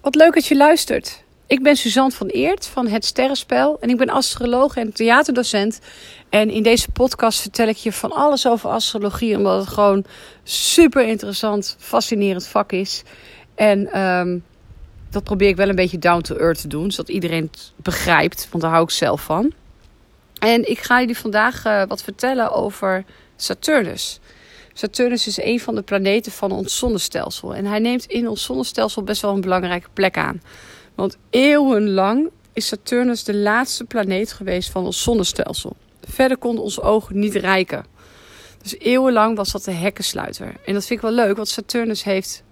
Wat leuk dat je luistert. Ik ben Suzanne van Eert van Het Sterrenspel en ik ben astroloog en theaterdocent. En in deze podcast vertel ik je van alles over astrologie, omdat het gewoon super interessant, fascinerend vak is. En um, dat probeer ik wel een beetje down to earth te doen, zodat iedereen het begrijpt, want daar hou ik zelf van. En ik ga jullie vandaag uh, wat vertellen over Saturnus. Saturnus is een van de planeten van ons zonnestelsel. En hij neemt in ons zonnestelsel best wel een belangrijke plek aan. Want eeuwenlang is Saturnus de laatste planeet geweest van ons zonnestelsel. Verder konden onze ogen niet reiken. Dus eeuwenlang was dat de hekkensluiter. En dat vind ik wel leuk, want Saturnus heeft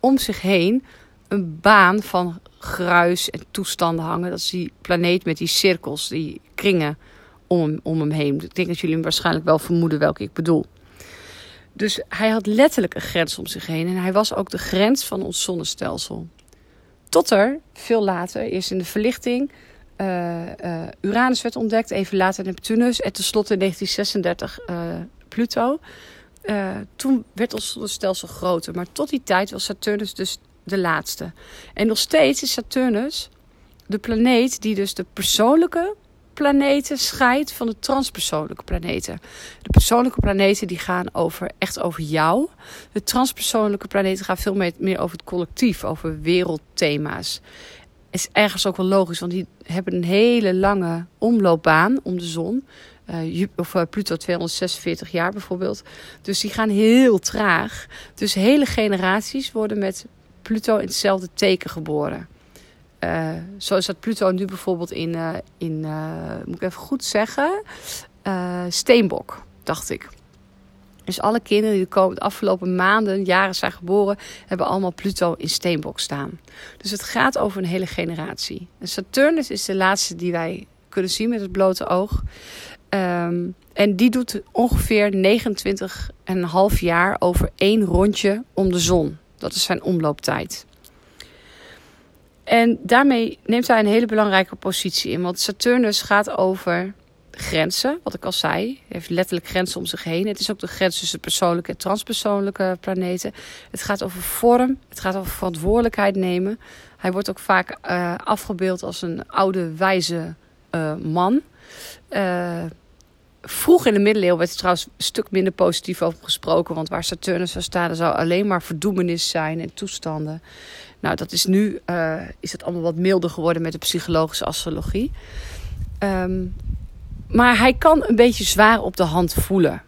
om zich heen een baan van gruis en toestanden hangen. Dat is die planeet met die cirkels, die kringen om, om hem heen. Ik denk dat jullie waarschijnlijk wel vermoeden welke ik bedoel. Dus hij had letterlijk een grens om zich heen. En hij was ook de grens van ons zonnestelsel. Tot er, veel later, eerst in de verlichting, uh, Uranus werd ontdekt. Even later Neptunus. En tenslotte in 1936 uh, eh, Pluto. toen werd ons zonnestelsel groter. Maar tot die tijd was Saturnus dus de laatste. En nog steeds is Saturnus de planeet die dus de persoonlijke planeten scheidt van de transpersoonlijke planeten. De persoonlijke planeten die gaan over, echt over jou. De transpersoonlijke planeten gaan veel meer, meer over het collectief, over wereldthema's. Is ergens ook wel logisch, want die hebben een hele lange omloopbaan om de zon. Uh, of uh, Pluto 246 jaar bijvoorbeeld. Dus die gaan heel traag. Dus hele generaties worden met Pluto in hetzelfde teken geboren. Uh, zo dat Pluto nu bijvoorbeeld in, uh, in uh, moet ik even goed zeggen, Steenbok, dacht ik. Dus alle kinderen die de afgelopen maanden, jaren zijn geboren, hebben allemaal Pluto in Steenbok staan. Dus het gaat over een hele generatie. En Saturnus is de laatste die wij kunnen zien met het blote oog. Um, en die doet ongeveer 29,5 jaar over één rondje om de zon. Dat is zijn omlooptijd. En daarmee neemt hij een hele belangrijke positie in. Want Saturnus gaat over grenzen, wat ik al zei. Hij heeft letterlijk grenzen om zich heen. Het is ook de grens tussen persoonlijke en transpersoonlijke planeten. Het gaat over vorm, het gaat over verantwoordelijkheid nemen. Hij wordt ook vaak uh, afgebeeld als een oude, wijze uh, man. Uh, vroeg in de middeleeuwen werd er trouwens een stuk minder positief over gesproken. Want waar Saturnus zou staan, zou alleen maar verdoemenis zijn en toestanden. Nou, dat is nu uh, is het allemaal wat milder geworden met de psychologische astrologie. Um, maar hij kan een beetje zwaar op de hand voelen.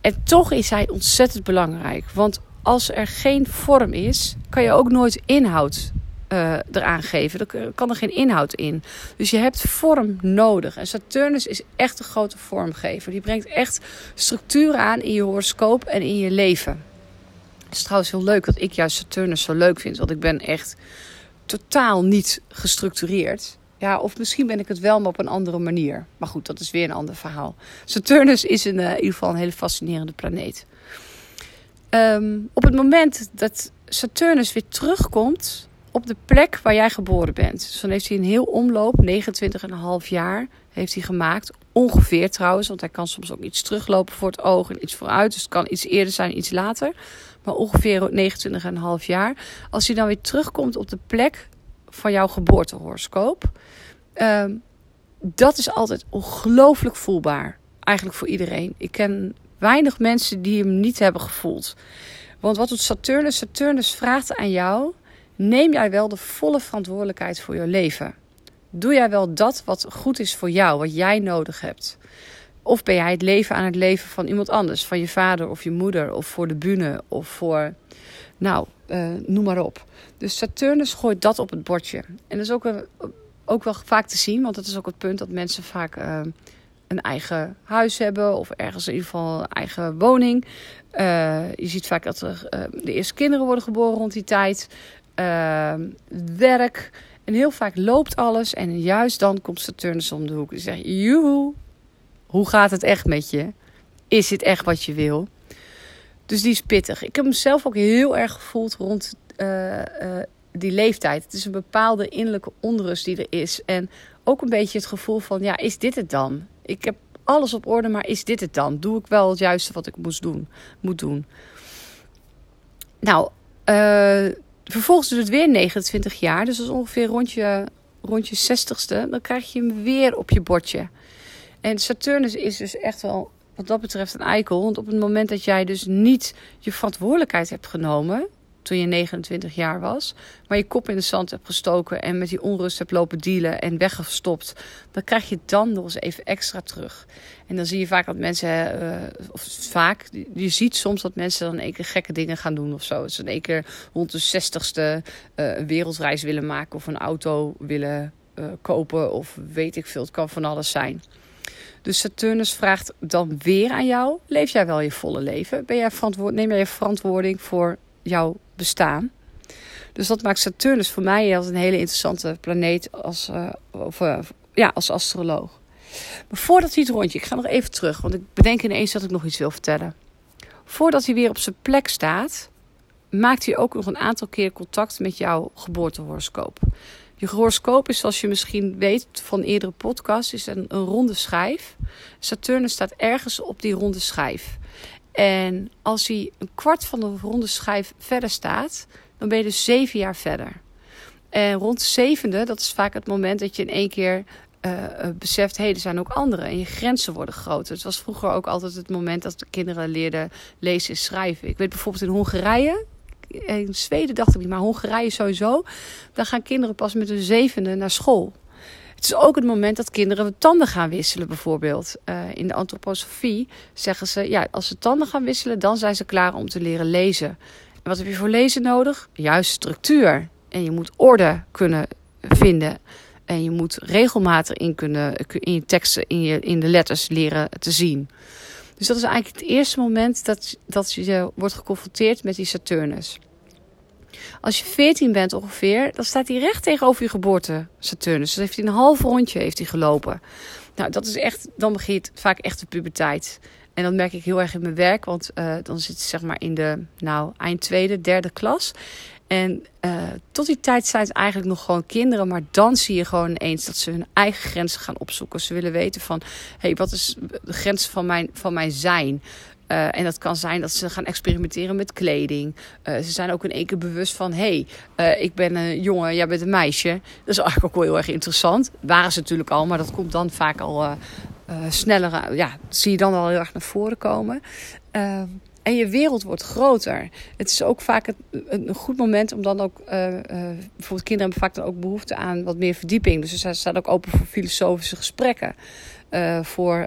En toch is hij ontzettend belangrijk. Want als er geen vorm is, kan je ook nooit inhoud uh, eraan geven. Er kan er geen inhoud in. Dus je hebt vorm nodig. En Saturnus is echt een grote vormgever. Die brengt echt structuren aan in je horoscoop en in je leven. Het is trouwens heel leuk dat ik juist Saturnus zo leuk vind. Want ik ben echt totaal niet gestructureerd. Ja, of misschien ben ik het wel, maar op een andere manier. Maar goed, dat is weer een ander verhaal. Saturnus is in, uh, in ieder geval een hele fascinerende planeet. Um, op het moment dat Saturnus weer terugkomt op de plek waar jij geboren bent. Dus dan heeft hij een heel omloop, 29,5 jaar heeft hij gemaakt. Ongeveer trouwens, want hij kan soms ook iets teruglopen voor het oog en iets vooruit. Dus het kan iets eerder zijn, iets later. Maar ongeveer 29,5 jaar. Als hij dan weer terugkomt op de plek van jouw geboortehoroscoop. Um, dat is altijd ongelooflijk voelbaar. Eigenlijk voor iedereen. Ik ken weinig mensen die hem niet hebben gevoeld. Want wat doet Saturnus? Saturnus vraagt aan jou: neem jij wel de volle verantwoordelijkheid voor je leven? Doe jij wel dat wat goed is voor jou, wat jij nodig hebt? Of ben jij het leven aan het leven van iemand anders, van je vader of je moeder, of voor de bühne, of voor, nou, uh, noem maar op. Dus Saturnus gooit dat op het bordje. En dat is ook, wel vaak te zien, want dat is ook het punt dat mensen vaak uh, een eigen huis hebben, of ergens in ieder geval een eigen woning. Uh, je ziet vaak dat er de eerste kinderen worden geboren rond die tijd. werk. En heel vaak loopt alles. En juist dan komt Saturnus om de hoek. En zegt: Joehoe, hoe gaat het echt met je? Is dit echt wat je wil? Dus die is pittig. Ik heb hem zelf ook heel erg gevoeld rond uh, uh, die leeftijd. Het is een bepaalde innerlijke onrust die er is. En ook een beetje het gevoel van, ja, is dit het dan? Ik heb alles op orde, maar is dit het dan? Doe ik wel het juiste wat ik moest doen, moet doen? Nou, uh, vervolgens doet het weer 29 jaar. Dus dat is ongeveer rond je, je 60ste. Dan krijg je hem weer op je bordje. En Saturnus is dus echt wel wat dat betreft een eikel. Want op het moment dat jij dus niet je verantwoordelijkheid hebt genomen toen je 29 jaar was, maar je kop in de zand hebt gestoken en met die onrust hebt lopen dealen en weggestopt, dan krijg je dan nog eens even extra terug. En dan zie je vaak dat mensen, uh, of vaak, je ziet soms dat mensen dan één keer gekke dingen gaan doen of zo. Ze in één keer rond de 60ste uh, een wereldreis willen maken of een auto willen uh, kopen of weet ik veel. Het kan van alles zijn. Dus Saturnus vraagt dan weer aan jou: leef jij wel je volle leven? Ben jij verantwoord, neem jij je verantwoording voor jouw bestaan? Dus dat maakt Saturnus voor mij als een hele interessante planeet als, uh, of, uh, ja, als astroloog. Maar voordat hij het rondje, ik ga nog even terug, want ik bedenk ineens dat ik nog iets wil vertellen. Voordat hij weer op zijn plek staat, maakt hij ook nog een aantal keer contact met jouw geboortehoroscoop. Je horoscoop is, zoals je misschien weet van eerdere podcasts, is een ronde schijf. Saturnus staat ergens op die ronde schijf. En als hij een kwart van de ronde schijf verder staat, dan ben je dus zeven jaar verder. En rond de zevende, dat is vaak het moment dat je in één keer uh, beseft, hé, hey, er zijn ook anderen en je grenzen worden groter. Het was vroeger ook altijd het moment dat de kinderen leerden lezen en schrijven. Ik weet bijvoorbeeld in Hongarije, in Zweden dacht ik niet, maar Hongarije sowieso. Dan gaan kinderen pas met hun zevende naar school. Het is ook het moment dat kinderen tanden gaan wisselen, bijvoorbeeld. Uh, in de antroposofie zeggen ze, ja, als ze tanden gaan wisselen, dan zijn ze klaar om te leren lezen. En wat heb je voor lezen nodig? Juist structuur. En je moet orde kunnen vinden. En je moet regelmatig in, kunnen, in je teksten, in, je, in de letters leren te zien. Dus dat is eigenlijk het eerste moment dat, dat je wordt geconfronteerd met die Saturnus. Als je 14 bent ongeveer, dan staat hij recht tegenover je geboorte, Saturnus. Dus heeft hij een half rondje heeft hij gelopen. Nou, dat is echt, dan begint vaak echt de puberteit. En dat merk ik heel erg in mijn werk, want uh, dan zit ze zeg maar in de nou, eind tweede, derde klas. En uh, tot die tijd zijn het eigenlijk nog gewoon kinderen. Maar dan zie je gewoon ineens dat ze hun eigen grenzen gaan opzoeken. Ze willen weten van, hé, hey, wat is de grens van mijn, van mijn zijn? Uh, en dat kan zijn dat ze gaan experimenteren met kleding. Uh, ze zijn ook in één keer bewust van: hé, hey, uh, ik ben een jongen, jij bent een meisje. Dat is eigenlijk ook wel heel erg interessant. Waren ze natuurlijk al, maar dat komt dan vaak al sneller. Ja, zie je dan al heel erg naar voren komen. En je wereld wordt groter. Het is ook vaak een, goed moment om dan ook. Bijvoorbeeld kinderen hebben vaak dan ook behoefte aan wat meer verdieping. Dus ze staan ook open voor filosofische gesprekken. Uh, voor,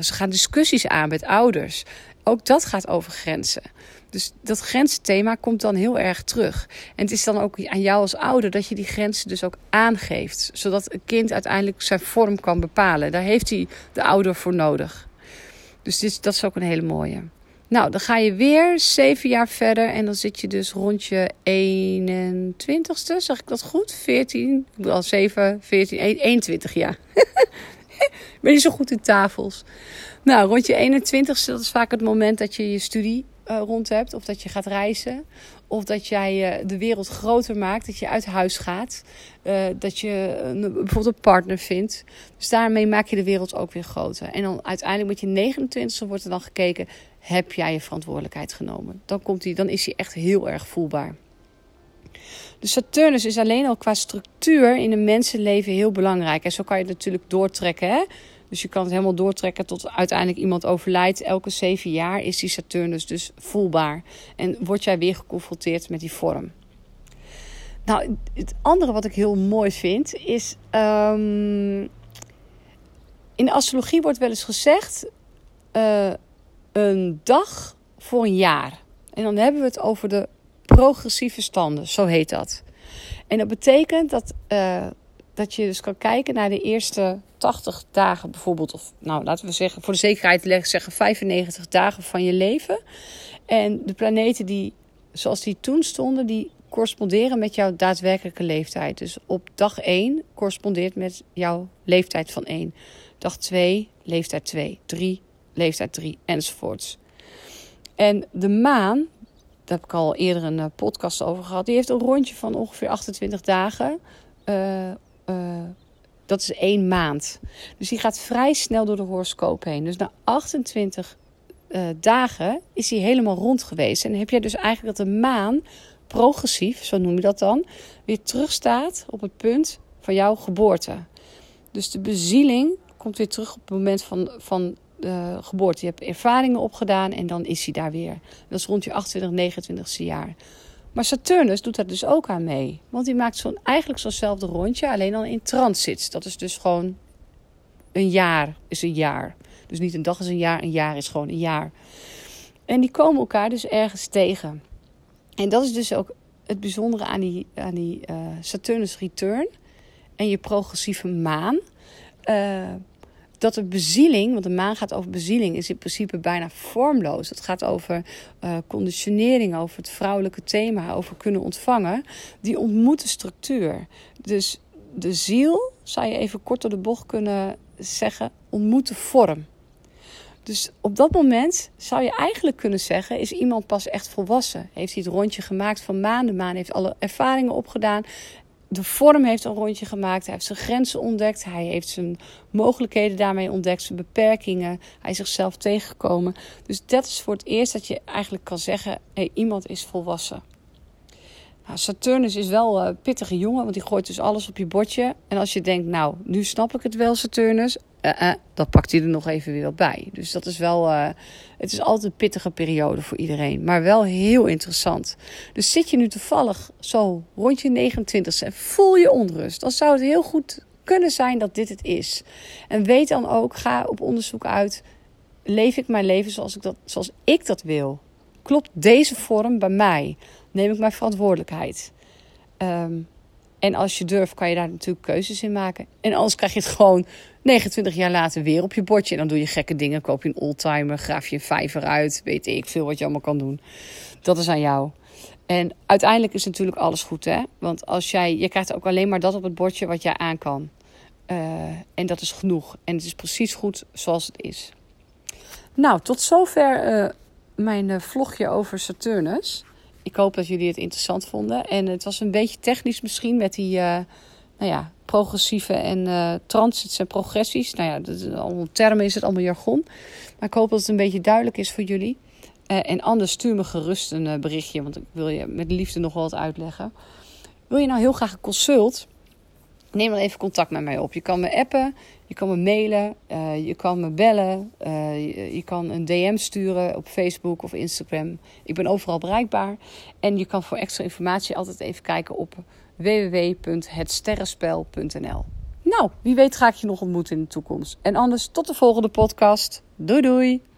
ze gaan discussies aan met ouders. Ook dat gaat over grenzen. Dus dat grenzenthema komt dan heel erg terug. En het is dan ook aan jou als ouder dat je die grenzen dus ook aangeeft. Zodat een kind uiteindelijk zijn vorm kan bepalen. Daar heeft hij de ouder voor nodig. Dus dit, dat is ook een hele mooie. Nou, dan ga je weer zeven jaar verder en dan zit je dus rond je 21ste, zeg ik dat goed? 14, ik bedoel al 7, 14, 21 jaar. ben niet zo goed in tafels. Nou, rond je 21ste, dat is vaak het moment dat je je studie uh, rond hebt. Of dat je gaat reizen. Of dat jij uh, de wereld groter maakt. Dat je uit huis gaat. Uh, dat je bijvoorbeeld een partner vindt. Dus daarmee maak je de wereld ook weer groter. En dan uiteindelijk met je 29 wordt er dan gekeken. Heb jij je verantwoordelijkheid genomen? Dan, komt die, dan is hij echt heel erg voelbaar. Dus Saturnus is alleen al qua structuur in een mensenleven heel belangrijk. En zo kan je het natuurlijk doortrekken. Hè? Dus je kan het helemaal doortrekken tot uiteindelijk iemand overlijdt. Elke zeven jaar is die Saturnus dus voelbaar. En word jij weer geconfronteerd met die vorm. Nou, het andere wat ik heel mooi vind is. Um, in de astrologie wordt wel eens gezegd. Uh, een dag voor een jaar. En dan hebben we het over de progressieve standen, zo heet dat. En dat betekent dat, uh, dat je dus kan kijken naar de eerste 80 dagen bijvoorbeeld, of nou laten we zeggen, voor de zekerheid zeggen 95 dagen van je leven. En de planeten die, zoals die toen stonden, die corresponderen met jouw daadwerkelijke leeftijd. Dus op dag 1 correspondeert met jouw leeftijd van 1. Dag 2, leeftijd 2. 3, leeftijd 3 enzovoorts. En de maan, heb ik al eerder een eh, podcast over gehad, die heeft een rondje van ongeveer 28 dagen. Uh, uh, dat is één maand. Dus die gaat vrij snel door de horoscoop heen. Dus na 28 uh, dagen is hij helemaal rond geweest. En heb jij dus eigenlijk dat de maan progressief, zo noem je dat dan, weer terugstaat op het punt van jouw geboorte. Dus de bezieling komt weer terug op het moment van, van de geboorte. Je hebt ervaringen opgedaan en dan is hij daar weer. Dat is rond je 28, 29ste jaar. Maar Saturnus doet daar dus ook aan mee. Want die maakt zo'n, eigenlijk zo'nzelfde rondje, alleen dan in transit. Dat is dus gewoon een jaar is een jaar. Dus niet een dag is een jaar, een jaar is gewoon een jaar. En die komen elkaar dus ergens tegen. En dat is dus ook het bijzondere aan die, aan die uh, Saturnus return en je progressieve maan. Uh, dat de bezieling, want de maan gaat over bezieling, is in principe bijna vormloos. Het gaat over uh, conditionering, over het vrouwelijke thema, over kunnen ontvangen. Die ontmoet de structuur. Dus de ziel, zou je even kort door de bocht kunnen zeggen, ontmoet de vorm. Dus op dat moment zou je eigenlijk kunnen zeggen: is iemand pas echt volwassen? Heeft hij het rondje gemaakt van maan? De maan heeft alle ervaringen opgedaan. De vorm heeft een rondje gemaakt. Hij heeft zijn grenzen ontdekt. Hij heeft zijn mogelijkheden daarmee ontdekt. Zijn beperkingen. Hij is zichzelf tegengekomen. Dus dat is voor het eerst dat je eigenlijk kan zeggen: hey, iemand is volwassen. Nou, Saturnus is wel een pittige jongen, want die gooit dus alles op je bordje. En als je denkt, nou, nu snap ik het wel, Saturnus. Uh, uh, dan pakt hij er nog even weer bij. Dus dat is wel. Uh, het is altijd een pittige periode voor iedereen. Maar wel heel interessant. Dus zit je nu toevallig zo rond je 29ste en voel je onrust. Dan zou het heel goed kunnen zijn dat dit het is. En weet dan ook, ga op onderzoek uit. Leef ik mijn leven zoals ik dat, zoals ik dat wil? Klopt deze vorm bij mij? Neem ik mijn verantwoordelijkheid? Um, en als je durft, kan je daar natuurlijk keuzes in maken. En anders krijg je het gewoon 29 jaar later weer op je bordje. En dan doe je gekke dingen. Koop je een oldtimer, graaf je een vijver uit. Weet ik veel wat je allemaal kan doen. Dat is aan jou. En uiteindelijk is natuurlijk alles goed, hè? Want als jij, je krijgt ook alleen maar dat op het bordje wat jij aan kan. Uh, en dat is genoeg. En het is precies goed zoals het is. Nou, tot zover uh, mijn uh, vlogje over Saturnus ik hoop dat jullie het interessant vonden. En het was een beetje technisch misschien met die uh, nou ja, progressieve en uh, transits en progressies. Nou ja, dat allemaal termen is het, allemaal jargon. Maar ik hoop dat het een beetje duidelijk is voor jullie. Uh, en anders stuur me gerust een berichtje, want ik wil je met liefde nog wel wat uitleggen. Wil je nou heel graag een consult? Neem dan even contact met mij op. Je kan me appen, je kan me mailen, uh, je kan me bellen, uh, je, je, kan een DM sturen op Facebook of Instagram. Ik ben overal bereikbaar. En je kan voor extra informatie altijd even kijken op www.hetsterrenspel.nl. Nou, wie weet ga ik je nog ontmoeten in de toekomst. En anders tot de volgende podcast. Doei doei!